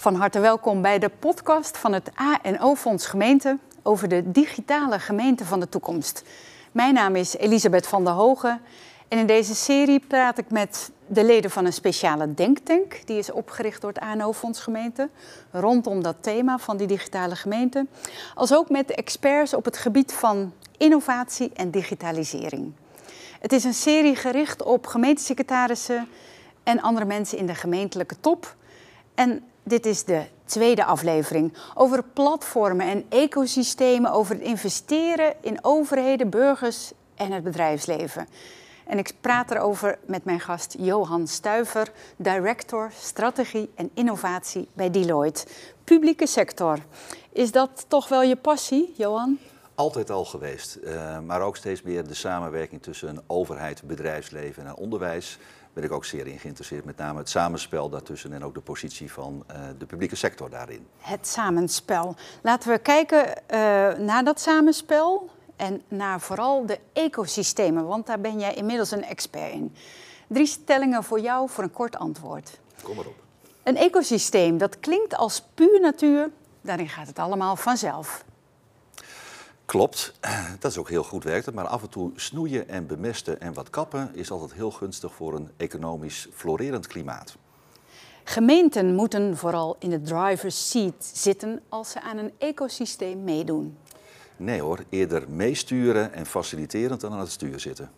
Van harte welkom bij de podcast van het ANO-fonds Gemeente over de digitale gemeente van de toekomst. Mijn naam is Elisabeth van der Hogen en in deze serie praat ik met de leden van een speciale denktank. Die is opgericht door het ANO-fonds Gemeente rondom dat thema van die digitale gemeente. Als ook met experts op het gebied van innovatie en digitalisering. Het is een serie gericht op gemeentesecretarissen en andere mensen in de gemeentelijke top. En dit is de tweede aflevering over platformen en ecosystemen, over het investeren in overheden, burgers en het bedrijfsleven. En ik praat erover met mijn gast Johan Stuiver, director strategie en innovatie bij Deloitte. Publieke sector. Is dat toch wel je passie, Johan? Altijd al geweest, uh, maar ook steeds meer de samenwerking tussen overheid, bedrijfsleven en onderwijs ben ik ook zeer in geïnteresseerd. Met name het samenspel daartussen en ook de positie van uh, de publieke sector daarin. Het samenspel. Laten we kijken uh, naar dat samenspel en naar vooral de ecosystemen, want daar ben jij inmiddels een expert in. Drie stellingen voor jou voor een kort antwoord. Kom maar op. Een ecosysteem, dat klinkt als puur natuur, daarin gaat het allemaal vanzelf. Klopt, dat is ook heel goed werkt. Maar af en toe snoeien en bemesten en wat kappen is altijd heel gunstig voor een economisch florerend klimaat. Gemeenten moeten vooral in de driver's seat zitten als ze aan een ecosysteem meedoen. Nee hoor, eerder meesturen en faciliterend dan aan het stuur zitten.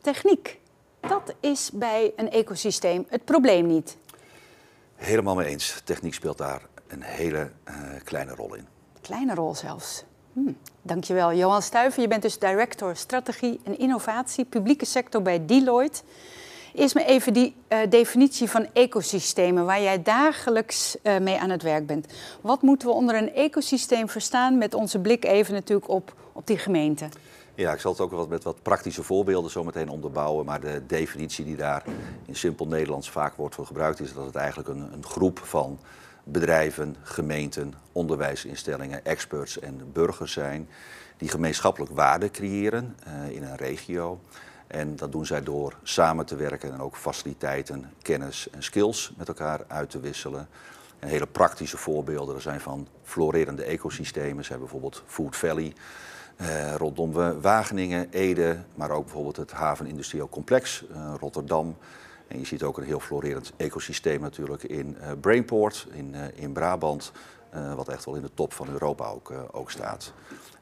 Techniek, dat is bij een ecosysteem het probleem niet. Helemaal mee eens. Techniek speelt daar een hele uh, kleine rol in. Kleine rol zelfs. Dankjewel. Johan Stuiven, je bent dus director strategie en innovatie, publieke sector bij Deloitte. Eerst maar even die uh, definitie van ecosystemen, waar jij dagelijks uh, mee aan het werk bent. Wat moeten we onder een ecosysteem verstaan met onze blik even natuurlijk op, op die gemeente? Ja, ik zal het ook wat met wat praktische voorbeelden zo meteen onderbouwen. Maar de definitie die daar in simpel Nederlands vaak wordt voor gebruikt, is dat het eigenlijk een, een groep van bedrijven, gemeenten, onderwijsinstellingen, experts en burgers zijn die gemeenschappelijk waarde creëren uh, in een regio. En dat doen zij door samen te werken en ook faciliteiten, kennis en skills met elkaar uit te wisselen. En hele praktische voorbeelden zijn van florerende ecosystemen. Ze hebben bijvoorbeeld Food Valley uh, rondom Wageningen, Ede, maar ook bijvoorbeeld het havenindustrieel complex uh, Rotterdam. En je ziet ook een heel florerend ecosysteem natuurlijk in uh, Brainport, in, uh, in Brabant, uh, wat echt wel in de top van Europa ook, ook staat.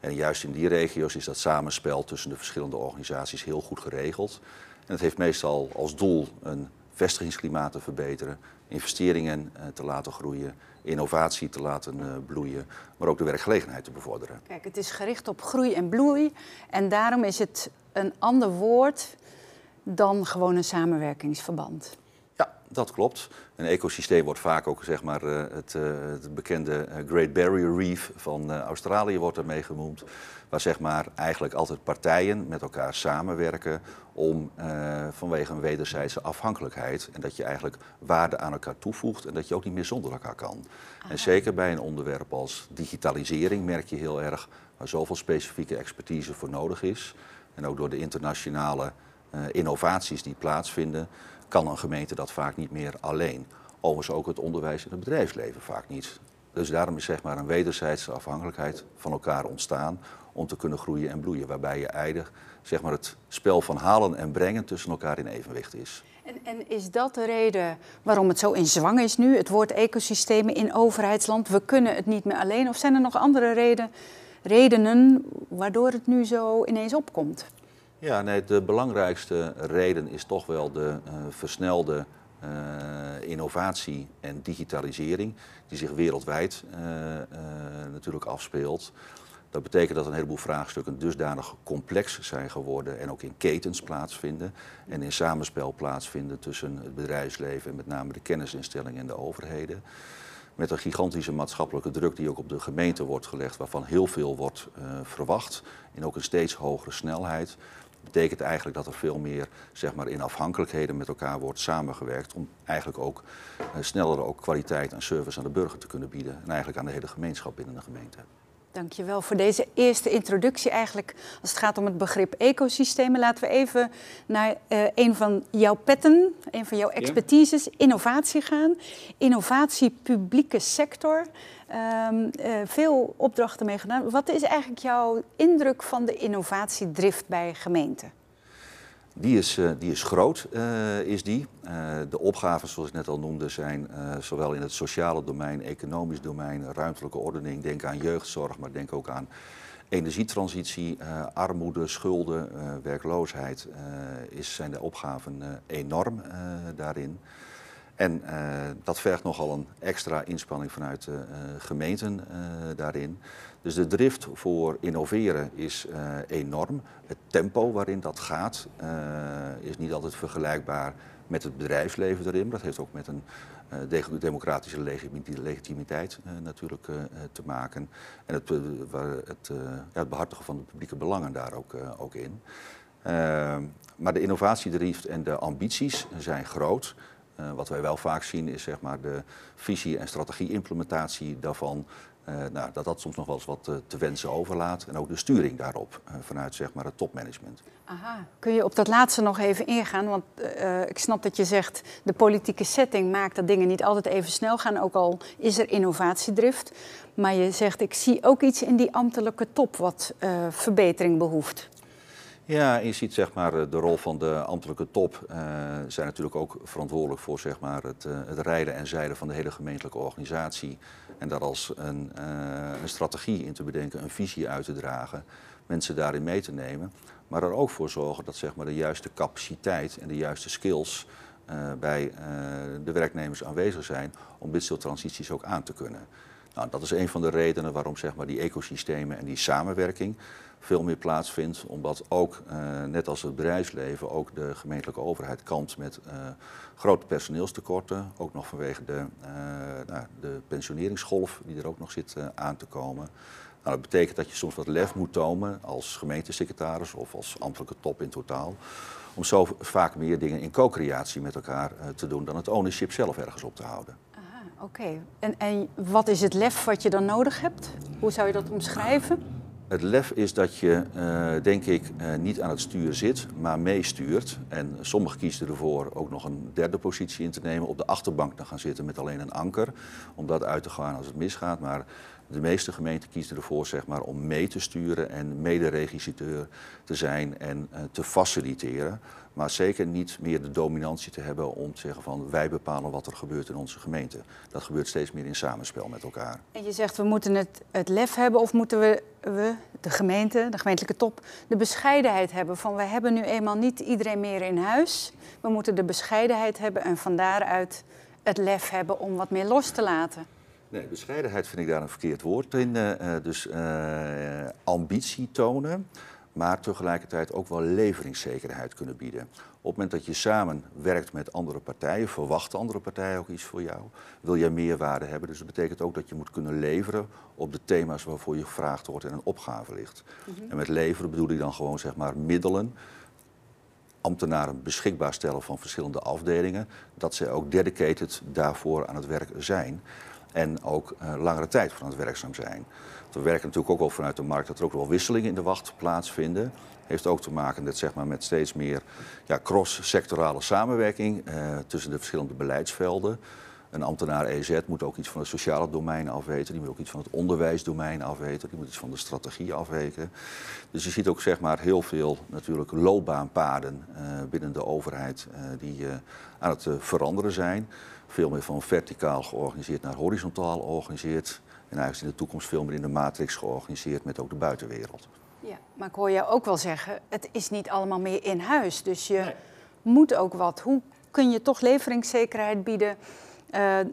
En juist in die regio's is dat samenspel tussen de verschillende organisaties heel goed geregeld. En het heeft meestal als doel een vestigingsklimaat te verbeteren, investeringen te laten groeien, innovatie te laten bloeien, maar ook de werkgelegenheid te bevorderen. Kijk, het is gericht op groei en bloei en daarom is het een ander woord dan gewoon een samenwerkingsverband. Ja, dat klopt. Een ecosysteem wordt vaak ook zeg maar, het, het bekende Great Barrier Reef van Australië wordt ermee genoemd. Waar zeg maar, eigenlijk altijd partijen met elkaar samenwerken om uh, vanwege een wederzijdse afhankelijkheid. En dat je eigenlijk waarde aan elkaar toevoegt en dat je ook niet meer zonder elkaar kan. En zeker bij een onderwerp als digitalisering merk je heel erg waar zoveel specifieke expertise voor nodig is. En ook door de internationale innovaties die plaatsvinden, kan een gemeente dat vaak niet meer alleen. Overigens ook het onderwijs en het bedrijfsleven vaak niet. Dus daarom is zeg maar een wederzijdse afhankelijkheid van elkaar ontstaan om te kunnen groeien en bloeien. Waarbij je eindig zeg maar, het spel van halen en brengen tussen elkaar in evenwicht is. En, en, is dat de reden waarom het zo in zwang is nu, het woord ecosystemen in overheidsland? We kunnen het niet meer alleen. Of zijn er nog andere reden, redenen waardoor het nu zo ineens opkomt? Ja, nee, de belangrijkste reden is toch wel de uh, versnelde uh, innovatie en digitalisering die zich wereldwijd uh, natuurlijk afspeelt. Dat betekent dat een heleboel vraagstukken dusdanig complex zijn geworden en ook in ketens plaatsvinden en in samenspel plaatsvinden tussen het bedrijfsleven en met name de kennisinstellingen en de overheden. Met een gigantische maatschappelijke druk die ook op de gemeente wordt gelegd, waarvan heel veel wordt verwacht en ook een steeds hogere snelheid betekent eigenlijk dat er veel meer zeg maar, in afhankelijkheden met elkaar wordt samengewerkt om eigenlijk ook uh, sneller ook kwaliteit en service aan de burger te kunnen bieden en eigenlijk aan de hele gemeenschap binnen de gemeente. Dankjewel voor deze eerste introductie eigenlijk. Als het gaat om het begrip ecosystemen, laten we even naar uh, een van jouw petten, een van jouw expertises, innovatie gaan. Innovatie publieke sector. Um, uh, veel opdrachten mee gedaan. Wat is eigenlijk jouw indruk van de innovatiedrift bij gemeenten? Die is, uh, die is groot, uh, is die. Uh, de opgaven, zoals ik net al noemde, zijn zowel in het sociale domein, economisch domein, ruimtelijke ordening. Denk aan jeugdzorg, maar denk ook aan energietransitie, armoede, schulden, werkloosheid. is, zijn de opgaven enorm daarin. En uh, dat vergt nogal een extra inspanning vanuit de uh, gemeenten uh, daarin. Dus de drift voor innoveren is enorm. Het tempo waarin dat gaat is niet altijd vergelijkbaar met het bedrijfsleven erin. Dat heeft ook met een democratische legitimiteit natuurlijk te maken. En het, het, behartigen van de publieke belangen daar ook, ook in. maar de innovatiedrift en de ambities zijn groot. Uh, wat wij wel vaak zien is zeg maar, de visie- en strategie-implementatie daarvan. Uh, nou, dat dat soms nog wel eens wat uh, te wensen overlaat. En ook de sturing daarop vanuit zeg maar, het topmanagement. Aha. Kun je op dat laatste nog even ingaan? Want ik snap dat je zegt de politieke setting maakt dat dingen niet altijd even snel gaan. Ook al is er innovatiedrift. Maar je zegt ik zie ook iets in die ambtelijke top wat verbetering behoeft. Ja, je ziet zeg maar, de rol van de ambtelijke top. Uh, zijn natuurlijk ook verantwoordelijk voor zeg maar, het, uh, het rijden en zeilen van de hele gemeentelijke organisatie. En daar als een, een, strategie in te bedenken, een visie uit te dragen, mensen daarin mee te nemen. Maar er ook voor zorgen dat zeg maar, de juiste capaciteit en de juiste skills bij de werknemers aanwezig zijn om dit soort transities ook aan te kunnen. Nou, dat is een van de redenen waarom zeg maar, die ecosystemen en die samenwerking veel meer plaatsvindt. Omdat ook, uh, net als het bedrijfsleven, ook de gemeentelijke overheid kampt met uh, grote personeelstekorten. Ook nog vanwege de, uh, nou, de pensioneringsgolf die er ook nog zit aan te komen. Nou, dat betekent dat je soms wat lef moet tonen als gemeentesecretaris of als ambtelijke top in totaal. Om zo vaak meer dingen in co-creatie met elkaar te doen dan het ownership zelf ergens op te houden. Oké, en, en wat is het lef wat je dan nodig hebt? Hoe zou je dat omschrijven? Het lef is dat je, uh, denk ik, uh, niet aan het stuur zit, maar meestuurt. En sommigen kiezen ervoor ook nog een derde positie in te nemen, op de achterbank te gaan zitten met alleen een anker, om dat uit te gaan als het misgaat. Maar de meeste gemeenten kiezen ervoor zeg maar, om mee te sturen en mederegistrateur te zijn en uh, te faciliteren. Maar zeker niet meer de dominantie te hebben om te zeggen van wij bepalen wat er gebeurt in onze gemeente. Dat gebeurt steeds meer in samenspel met elkaar. En je zegt we moeten het, het lef hebben of moeten we, we, de gemeente, de gemeentelijke top, de bescheidenheid hebben van we hebben nu eenmaal niet iedereen meer in huis. We moeten de bescheidenheid hebben en van daaruit het lef hebben om wat meer los te laten. Nee, bescheidenheid vind ik daar een verkeerd woord in. Uh, dus uh, ambitie tonen, maar tegelijkertijd ook wel leveringszekerheid kunnen bieden. Op het moment dat je samen werkt met andere partijen, verwachten andere partijen ook iets voor jou. Wil jij meerwaarde hebben, dus dat betekent ook dat je moet kunnen leveren op de thema's waarvoor je gevraagd wordt en een opgave ligt. Mm -hmm. En met leveren bedoel ik dan gewoon zeg maar middelen ambtenaren beschikbaar stellen van verschillende afdelingen, dat ze ook dedicated daarvoor aan het werk zijn en ook uh, langere tijd van het werkzaam zijn. We werken natuurlijk ook al vanuit de markt dat er ook wel wisselingen in de wacht plaatsvinden. Heeft ook te maken met, zeg maar, met steeds meer ja, cross-sectorale samenwerking uh, tussen de verschillende beleidsvelden. Een ambtenaar EZ moet ook iets van het sociale domein afweten. Die moet ook iets van het onderwijsdomein afweten. Die moet iets van de strategie afweten. Dus je ziet ook zeg maar, heel veel natuurlijk loopbaanpaden uh, binnen de overheid die aan het veranderen zijn. Veel meer van verticaal georganiseerd naar horizontaal georganiseerd. En eigenlijk in de toekomst veel meer in de matrix georganiseerd met ook de buitenwereld. Ja, maar ik hoor jou ook wel zeggen, het is niet allemaal meer in huis. Dus je nee. moet ook wat. Hoe kun je toch leveringszekerheid bieden? Uh, en,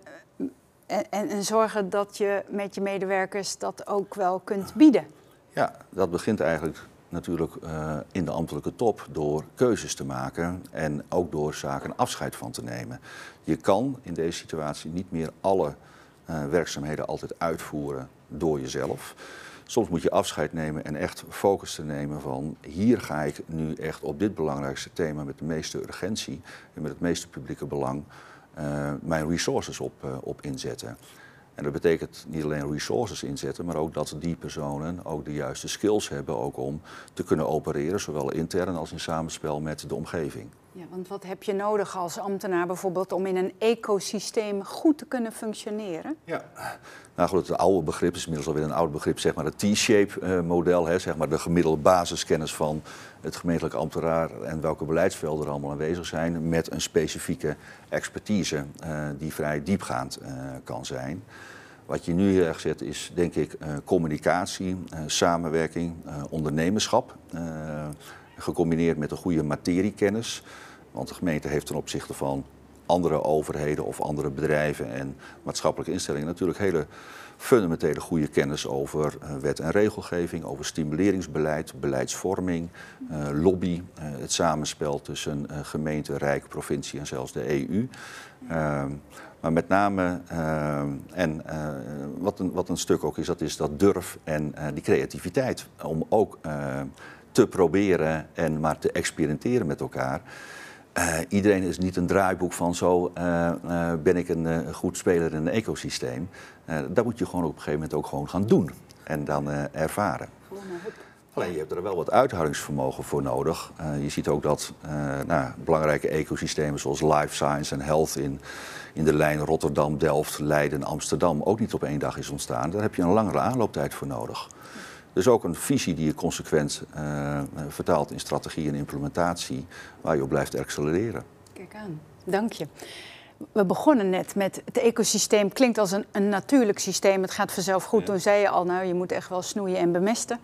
en, zorgen dat je met je medewerkers dat ook wel kunt bieden. Ja, dat begint eigenlijk natuurlijk uh, in de ambtelijke top door keuzes te maken en ook door zaken afscheid van te nemen. Je kan in deze situatie niet meer alle uh, werkzaamheden altijd uitvoeren door jezelf. Soms moet je afscheid nemen en echt focus te nemen van hier ga ik nu echt op dit belangrijkste thema met de meeste urgentie en met het meeste publieke belang uh, mijn resources op, op inzetten. En dat betekent niet alleen resources inzetten, maar ook dat die personen ook de juiste skills hebben ook om te kunnen opereren, zowel intern als in samenspel met de omgeving. Ja, want wat heb je nodig als ambtenaar bijvoorbeeld om in een ecosysteem goed te kunnen functioneren? Ja, nou goed, het oude begrip is inmiddels alweer een oud begrip, zeg maar het T-shape eh, model, hè, zeg maar de gemiddelde basiskennis van het gemeentelijk ambtenaar en welke beleidsvelden er allemaal aanwezig zijn, met een specifieke expertise uh, die vrij diepgaand uh, kan zijn. Wat je nu heel erg zet is, denk ik, communicatie, samenwerking, ondernemerschap gecombineerd met een goede materiekennis. Want de gemeente heeft ten opzichte van andere overheden of andere bedrijven en maatschappelijke instellingen natuurlijk hele fundamentele goede kennis over eh, wet en regelgeving, over stimuleringsbeleid, beleidsvorming, eh, lobby, eh, het samenspel tussen gemeente, rijk, provincie en zelfs de EU. Ehm, maar met name, en wat, een, wat een stuk ook is, dat is dat durf en die creativiteit. Om ook te proberen en maar te experimenteren met elkaar. Uh, iedereen is niet een draaiboek van zo uh, uh, ben ik een goed speler in een ecosysteem. dat moet je gewoon op een gegeven moment ook gewoon gaan doen en dan ervaren. Alleen je hebt er wel wat uithoudingsvermogen voor nodig. je ziet ook dat nou, belangrijke ecosystemen zoals life science en health in, in de lijn Rotterdam, Delft, Leiden, Amsterdam ook niet op één dag is ontstaan. Daar heb je een langere aanlooptijd voor nodig. Dus ook een visie die je consequent uh, vertaalt in strategie en implementatie, waar je op blijft accelereren. Kijk aan, dank je. We begonnen net met het ecosysteem klinkt als een, een natuurlijk systeem. Het gaat vanzelf goed. Toen zei je al, nou, je moet echt wel snoeien en bemesten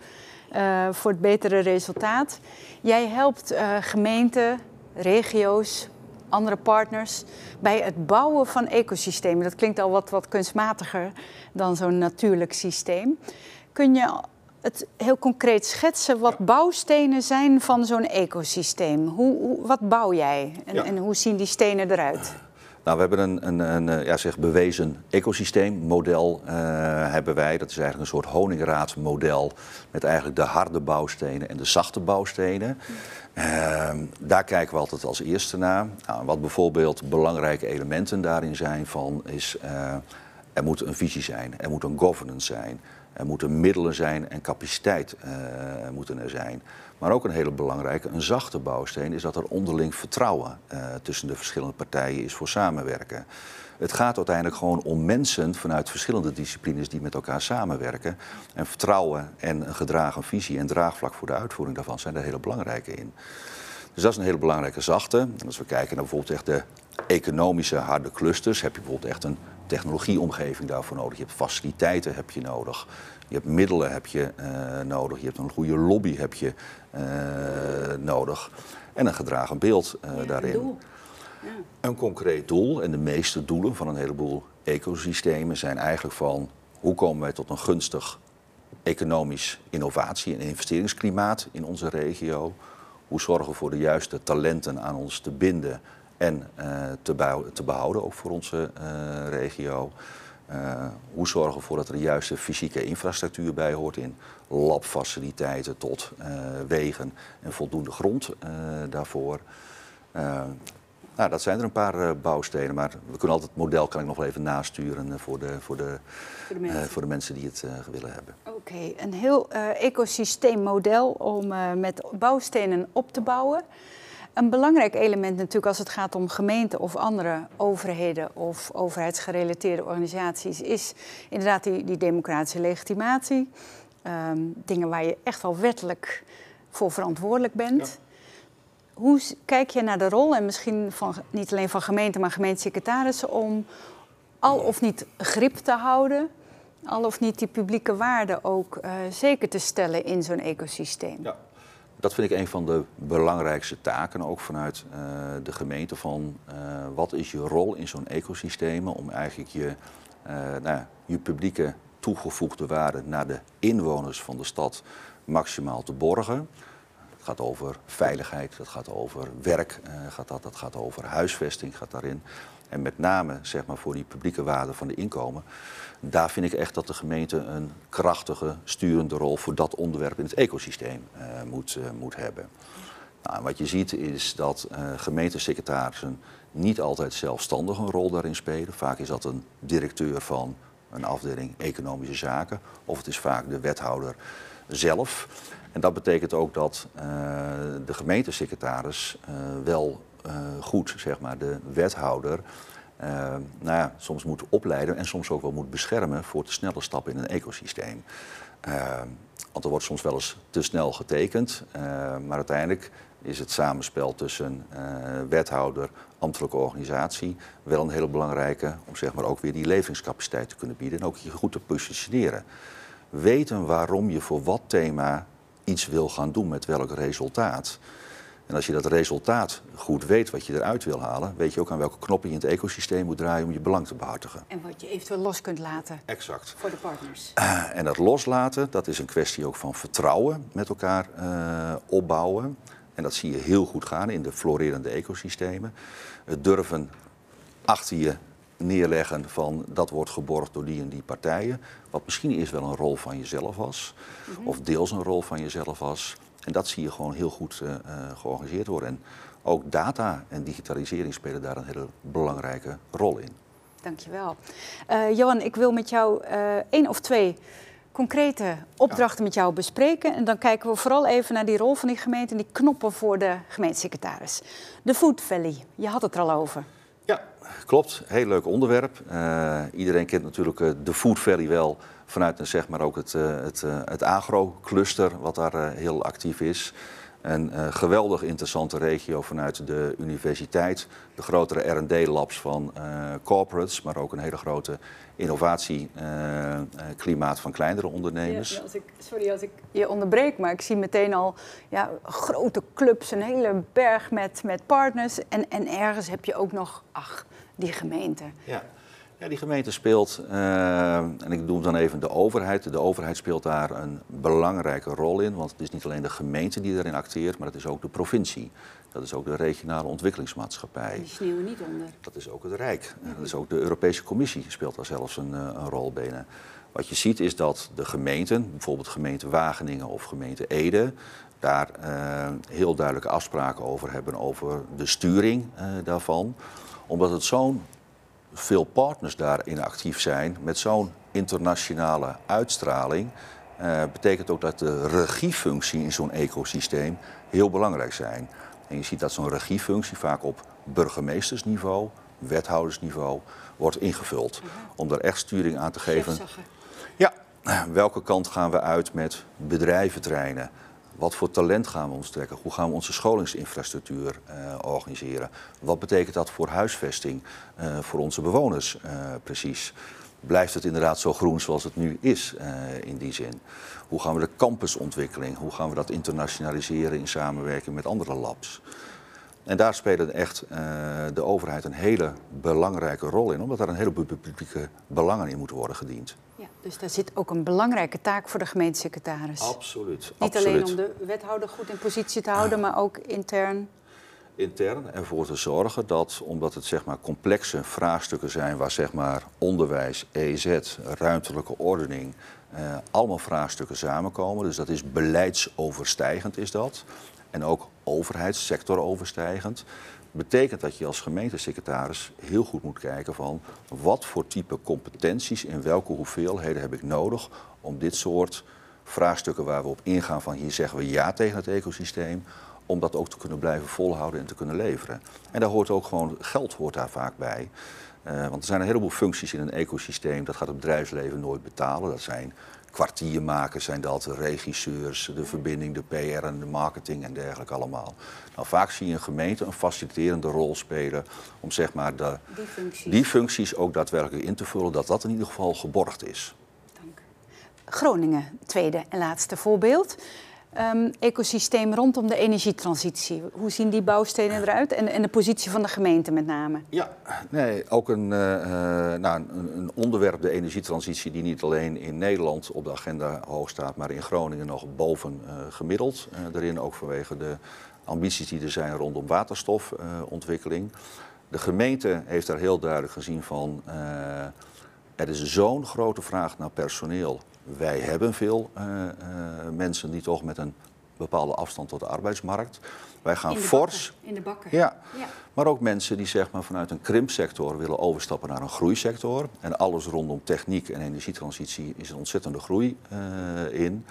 uh, voor het betere resultaat. Jij helpt uh, gemeenten, regio's, andere partners bij het bouwen van ecosystemen. Dat klinkt al wat, wat kunstmatiger dan zo'n natuurlijk systeem. Kun je het heel concreet schetsen wat bouwstenen zijn van zo'n ecosysteem. Hoe, hoe, wat bouw jij en, en, hoe zien die stenen eruit? Nou, we hebben een, een, een eh, ja, zeg bewezen ecosysteemmodel uh, hebben wij. Dat is eigenlijk een soort honingraadmodel met eigenlijk de harde bouwstenen en de zachte bouwstenen. Uh, daar kijken we altijd als eerste naar. Nou, wat bijvoorbeeld belangrijke elementen daarin zijn van is... Uh, er moet een visie zijn, er moet een governance zijn. Er moeten middelen zijn en capaciteit uh, moeten er zijn. Maar ook een hele belangrijke, een zachte bouwsteen, is dat er onderling vertrouwen uh, tussen de verschillende partijen is voor samenwerken. Het gaat uiteindelijk gewoon om mensen vanuit verschillende disciplines die met elkaar samenwerken. En vertrouwen en een gedragen visie en draagvlak voor de uitvoering daarvan zijn er hele belangrijke in. Dus dat is een hele belangrijke zachte. Als we kijken naar bijvoorbeeld echt de economische harde clusters, heb je bijvoorbeeld echt een technologieomgeving daarvoor nodig. Je hebt faciliteiten heb je nodig. Je hebt middelen heb je uh, nodig. Je hebt een goede lobby heb je uh, nodig. En een gedragen beeld uh, ja, daarin. Een, ja. een concreet doel. En de meeste doelen van een heleboel ecosystemen zijn eigenlijk van hoe komen wij tot een gunstig economisch innovatie- en investeringsklimaat in onze regio. Hoe zorgen we voor de juiste talenten aan ons te binden en uh, te, te, behouden, ook voor onze uh, regio. Uh, hoe zorgen we ervoor dat er de juiste fysieke infrastructuur bij hoort in labfaciliteiten tot wegen en voldoende grond daarvoor. nou, dat zijn er een paar bouwstenen, maar we kunnen altijd het model kan ik nog even nasturen voor de, voor de, voor de, mensen. voor de mensen die het willen hebben. Oké, okay, een heel ecosysteemmodel om met bouwstenen op te bouwen. Een belangrijk element natuurlijk als het gaat om gemeenten of andere overheden of overheidsgerelateerde organisaties is inderdaad die, die democratische legitimatie. Um, dingen waar je echt wel wettelijk voor verantwoordelijk bent. Hoe kijk je naar de rol, en misschien van, niet alleen van gemeenten, maar gemeentesecretarissen, om al of niet grip te houden, al of niet die publieke waarden ook uh, zeker te stellen in zo'n ecosysteem? Ja dat vind ik een van de belangrijkste taken, ook vanuit uh, de gemeente, van uh, wat is je rol in zo'n ecosysteem om eigenlijk je, uh, nou, je publieke toegevoegde waarde naar de inwoners van de stad maximaal te borgen. Het gaat over veiligheid, het gaat over werk, gaat dat, dat gaat over huisvesting, gaat daarin. En met name zeg maar, voor die publieke waarde van de inkomen daar vind ik echt dat de gemeente een krachtige, sturende rol voor dat onderwerp in het ecosysteem uh, moet, uh, moet hebben. Nou, wat je ziet is dat uh, gemeentesecretarissen niet altijd zelfstandig een rol daarin spelen. Vaak is dat een directeur van een afdeling economische zaken, of het is vaak de wethouder zelf. En dat betekent ook dat de gemeentesecretaris wel goed, zeg maar, de wethouder nou ja, soms moet opleiden en soms ook wel moet beschermen voor te snelle stappen in een ecosysteem. want er wordt soms wel eens te snel getekend, maar uiteindelijk is het samenspel tussen wethouder, ambtelijke organisatie wel een hele belangrijke om zeg maar ook weer die levingscapaciteit te kunnen bieden en ook je goed te positioneren. Weten waarom je voor wat thema iets wil gaan doen met welk resultaat. En als je dat resultaat goed weet wat je eruit wil halen, weet je ook aan welke knoppen je in het ecosysteem moet draaien om je belang te behartigen. En wat je eventueel los kunt laten. Exact. Voor de partners. Uh, en dat loslaten, dat is een kwestie ook van vertrouwen met elkaar uh, opbouwen. En dat zie je heel goed gaan in de florerende ecosystemen. Het durven achter je neerleggen van dat wordt geborgd door die en die partijen. Wat misschien eerst wel een rol van jezelf was, mm -hmm. of deels een rol van jezelf was. En dat zie je gewoon heel goed uh, uh, georganiseerd worden. En ook data en digitalisering spelen daar een hele belangrijke rol in. Dankjewel. Uh, Johan, ik wil met jou één of twee concrete opdrachten met jou bespreken. En dan kijken we vooral even naar die rol van die gemeente en die knoppen voor de gemeentesecretaris. De Food Valley, je had het er al over. Ja, klopt. Heel leuk onderwerp. Uh, iedereen kent natuurlijk uh, de Food Valley wel vanuit zeg maar ook het, uh, het, het agro-cluster wat daar heel actief is. Een geweldig interessante regio vanuit de universiteit. De grotere R&D-labs van corporates, maar ook een hele grote innovatieklimaat van kleinere ondernemers. Ja, als ik, sorry als ik je onderbreek, maar ik zie meteen al ja, grote clubs, een hele berg met, met partners. En, en ergens heb je ook nog, ach, die gemeente. Ja. Ja, die gemeente speelt, uh, en ik noem dan even de overheid. De overheid speelt daar een belangrijke rol in, want het is niet alleen de gemeente die daarin acteert, maar het is ook de provincie. Dat is ook de regionale ontwikkelingsmaatschappij. Die sneeuwen niet onder. Dat is ook het Rijk. Dat is ook de Europese Commissie speelt daar zelfs een, een rol binnen. Wat je ziet is dat de gemeenten, bijvoorbeeld gemeente Wageningen of gemeente Ede, daar uh, heel duidelijke afspraken over hebben over de sturing uh, daarvan. Omdat het zo'n veel partners daarin actief zijn met zo'n internationale uitstraling, uh, betekent ook dat de regiefunctie in zo'n ecosysteem heel belangrijk zijn. En je ziet dat zo'n regiefunctie vaak op burgemeestersniveau, wethoudersniveau wordt ingevuld. Om daar echt sturing aan te geven. Ja, welke kant gaan we uit met bedrijventreinen? Wat voor talent gaan we ons trekken? Hoe gaan we onze scholingsinfrastructuur uh, organiseren? Wat betekent dat voor huisvesting, uh, voor onze bewoners uh, precies? Blijft het inderdaad zo groen zoals het nu is in die zin? Hoe gaan we de campusontwikkeling, hoe gaan we dat internationaliseren in samenwerking met andere labs? En daar spelen echt de overheid een hele belangrijke rol in, omdat daar een heleboel publieke belangen in moeten worden gediend. Ja, dus daar zit ook een belangrijke taak voor de gemeentesecretaris. Absoluut. Niet absoluut. alleen om de wethouder goed in positie te houden, maar ook intern. Intern ervoor te zorgen dat, omdat het zeg maar complexe vraagstukken zijn waar zeg maar onderwijs, EZ, ruimtelijke ordening, eh, allemaal vraagstukken samenkomen. Dus dat is beleidsoverstijgend is dat. En ook overheidssectoroverstijgend betekent dat je als gemeentesecretaris heel goed moet kijken van wat voor type competenties in welke hoeveelheden heb ik nodig om dit soort vraagstukken waar we op ingaan van hier zeggen we ja tegen het ecosysteem, om dat ook te kunnen blijven volhouden en te kunnen leveren. En daar hoort ook gewoon, geld hoort daar vaak bij. Uh, want er zijn een heleboel functies in een ecosysteem, dat gaat het bedrijfsleven nooit betalen. Dat zijn kwartiermakers zijn dat, de regisseurs, de verbinding, de PR en de marketing en dergelijke allemaal. Nou, vaak zie je een gemeente een faciliterende rol spelen om zeg maar de, die, functies. die functies ook daadwerkelijk in te vullen, dat dat in ieder geval geborgd is. Dank. Groningen, tweede en laatste voorbeeld. Um, ecosysteem rondom de energietransitie. Hoe zien die bouwstenen eruit en, en de positie van de gemeente met name? Ja, nee, ook een, uh, nou, een, onderwerp, de energietransitie, die niet alleen in Nederland op de agenda hoog staat, maar in Groningen nog boven uh, gemiddeld. Uh, daarin ook vanwege de ambities die er zijn rondom waterstofontwikkeling. de gemeente heeft daar heel duidelijk gezien van, er is zo'n grote vraag naar personeel wij hebben veel uh, uh, mensen die toch met een bepaalde afstand tot de arbeidsmarkt. Wij gaan in fors. bakken, In de bakken. Ja. Ja. maar ook mensen die zeg maar, vanuit een krimpsector willen overstappen naar een groeisector. En alles rondom techniek en energietransitie is een ontzettende groei eh, in.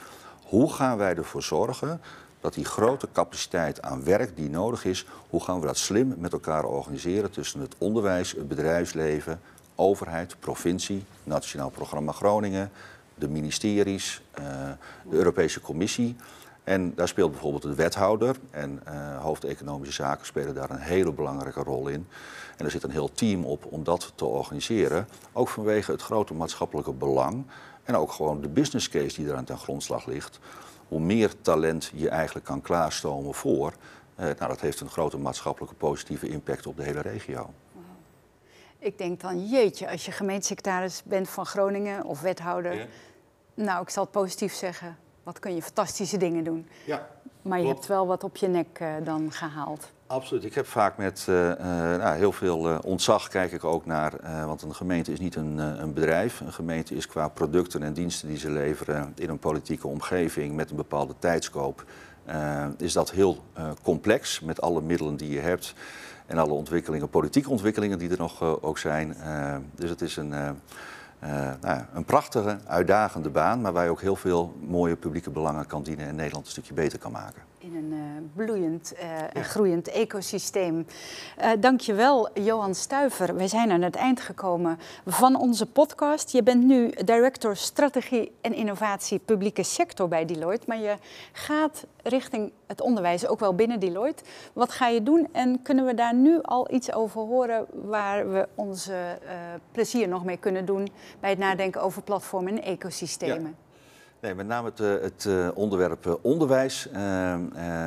Hoe gaan wij ervoor zorgen dat die grote capaciteit aan werk die nodig is, hoe gaan we dat slim met elkaar organiseren tussen het onderwijs, het bedrijfsleven, overheid, provincie, Nationaal Programma Groningen, de ministeries, eh, de Europese Commissie. En daar speelt bijvoorbeeld de wethouder en uh, hoofd economische zaken spelen daar een hele belangrijke rol in. En er zit een heel team op om dat te organiseren. Ook vanwege het grote maatschappelijke belang en ook gewoon de business case die eraan ten grondslag ligt. Hoe meer talent je eigenlijk kan klaarstomen voor, uh, nou, dat heeft een grote maatschappelijke positieve impact op de hele regio. Ik denk dan, jeetje, als je gemeentesecretaris bent van Groningen of wethouder. Ja. Nou, ik zal het positief zeggen. Wat kun je fantastische dingen doen. Ja, Maar je Klopt. hebt wel wat op je nek eh, dan gehaald. Absoluut. Ik heb vaak met eh, eh, nou, heel veel ontzag kijk ik ook naar, want een gemeente is niet een, een bedrijf. Een gemeente is qua producten en diensten die ze leveren in een politieke omgeving met een bepaalde tijdskoop, is dat heel complex met alle middelen die je hebt en alle ontwikkelingen, politieke ontwikkelingen die er nog ook zijn. Dus het is een, eh, nou een prachtige, uitdagende baan, maar waar je ook heel veel mooie publieke belangen kan dienen en Nederland een stukje beter kan maken. In een eh, bloeiend eh, en groeiend ecosysteem. Eh dankjewel, Johan Stuiver. Wij zijn aan het eind gekomen van onze podcast. Je bent nu director strategie en innovatie publieke sector bij Deloitte. Maar je gaat richting het onderwijs, ook wel binnen Deloitte. Wat ga je doen en kunnen we daar nu al iets over horen waar we onze plezier nog mee kunnen doen bij het nadenken over platformen en ecosystemen? Met name het, eh, het eh, onderwerp eh, onderwijs eh, eh,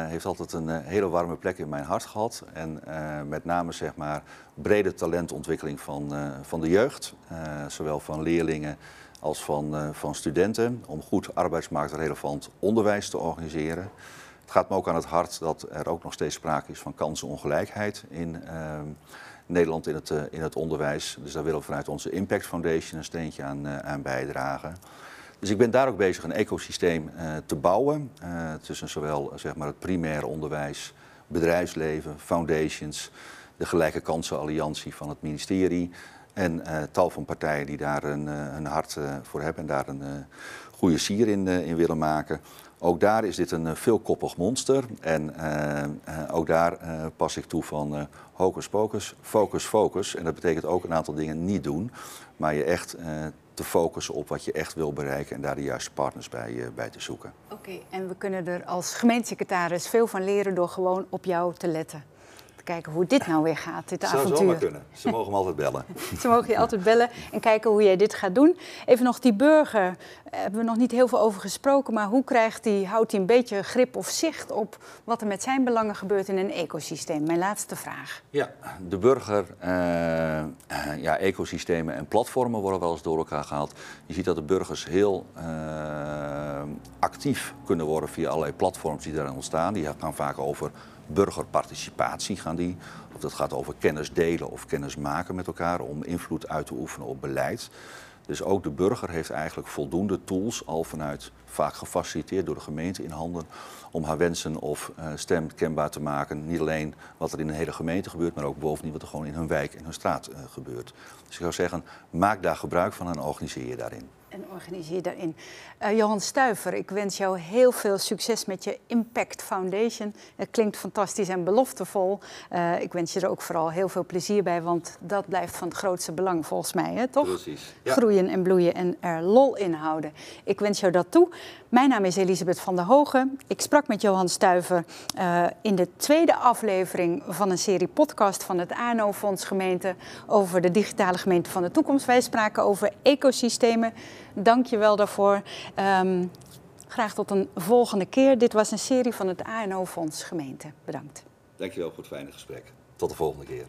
heeft altijd een hele warme plek in mijn hart gehad. En met name zeg maar brede talentontwikkeling van, van de jeugd, zowel van leerlingen als van, van studenten, om goed arbeidsmarktrelevant onderwijs te organiseren. Het gaat me ook aan het hart dat er ook nog steeds sprake is van kansenongelijkheid in eh, Nederland in het, in het onderwijs. Dus daar willen we vanuit onze Impact Foundation een steentje aan, aan bijdragen. Dus ik ben daar ook bezig een ecosysteem eh, te bouwen eh, tussen zowel zeg maar, het primaire onderwijs, bedrijfsleven, foundations, de Gelijke Kansen Alliantie van het ministerie en eh, tal van partijen die daar een, een hart voor hebben en daar een goede sier in, in willen maken. Ook daar is dit een veelkoppig monster en ook daar pas ik toe van hocus pocus, focus, focus. En dat betekent ook een aantal dingen niet doen, maar je echt te focussen op wat je echt wil bereiken en daar de juiste partners bij, eh, bij te zoeken. Oké, en we kunnen er als gemeentesecretaris veel van leren door gewoon op jou te letten. Te kijken hoe dit nou weer gaat, dit Zou avontuur. zomaar kunnen. Ze mogen me altijd bellen. Ze mogen je altijd bellen en kijken hoe jij dit gaat doen. Even nog die burger, daar hebben we nog niet heel veel over gesproken, maar hoe krijgt die, houdt hij een beetje grip of zicht op wat er met zijn belangen gebeurt in een ecosysteem? Mijn laatste vraag. Ja, de burger, eh, eh, ja, ecosystemen en platformen worden wel eens door elkaar gehaald. Je ziet dat de burgers heel eh, actief kunnen worden via allerlei platforms die daar ontstaan. Die gaan vaak over burgerparticipatie gaan die. Of dat gaat over kennis delen of kennis maken met elkaar om invloed uit te oefenen op beleid. Dus ook de burger heeft eigenlijk voldoende tools, al vanuit vaak gefaciliteerd door de gemeente in handen, om haar wensen of eh, stem kenbaar te maken. Niet alleen wat er in een hele gemeente gebeurt, maar ook bovendien wat er gewoon in hun wijk en hun straat eh, gebeurt. Dus ik zou zeggen, maak daar gebruik van en organiseer je daarin. En organiseer daarin. Eh, Johan Stuiver, ik wens jou heel veel succes met je Impact Foundation. Het klinkt fantastisch en beloftevol. Eh, ik wens je er ook vooral heel veel plezier bij, want dat blijft van het grootste belang volgens mij, hè, toch? Precies. Ja. Groeien en bloeien en er lol in houden. Ik wens jou dat toe. Mijn naam is Elisabeth van der Hogen. Ik sprak met Johan Stuiver eh, in de tweede aflevering van een serie podcast van het ANO-fonds Gemeente over de digitale gemeente van de toekomst. Wij spraken over ecosystemen. Dank je wel daarvoor. Ehm, graag tot een volgende keer. Dit was een serie van het ANO-fonds Gemeente. Bedankt. Dankjewel voor het fijne gesprek. Tot de volgende keer.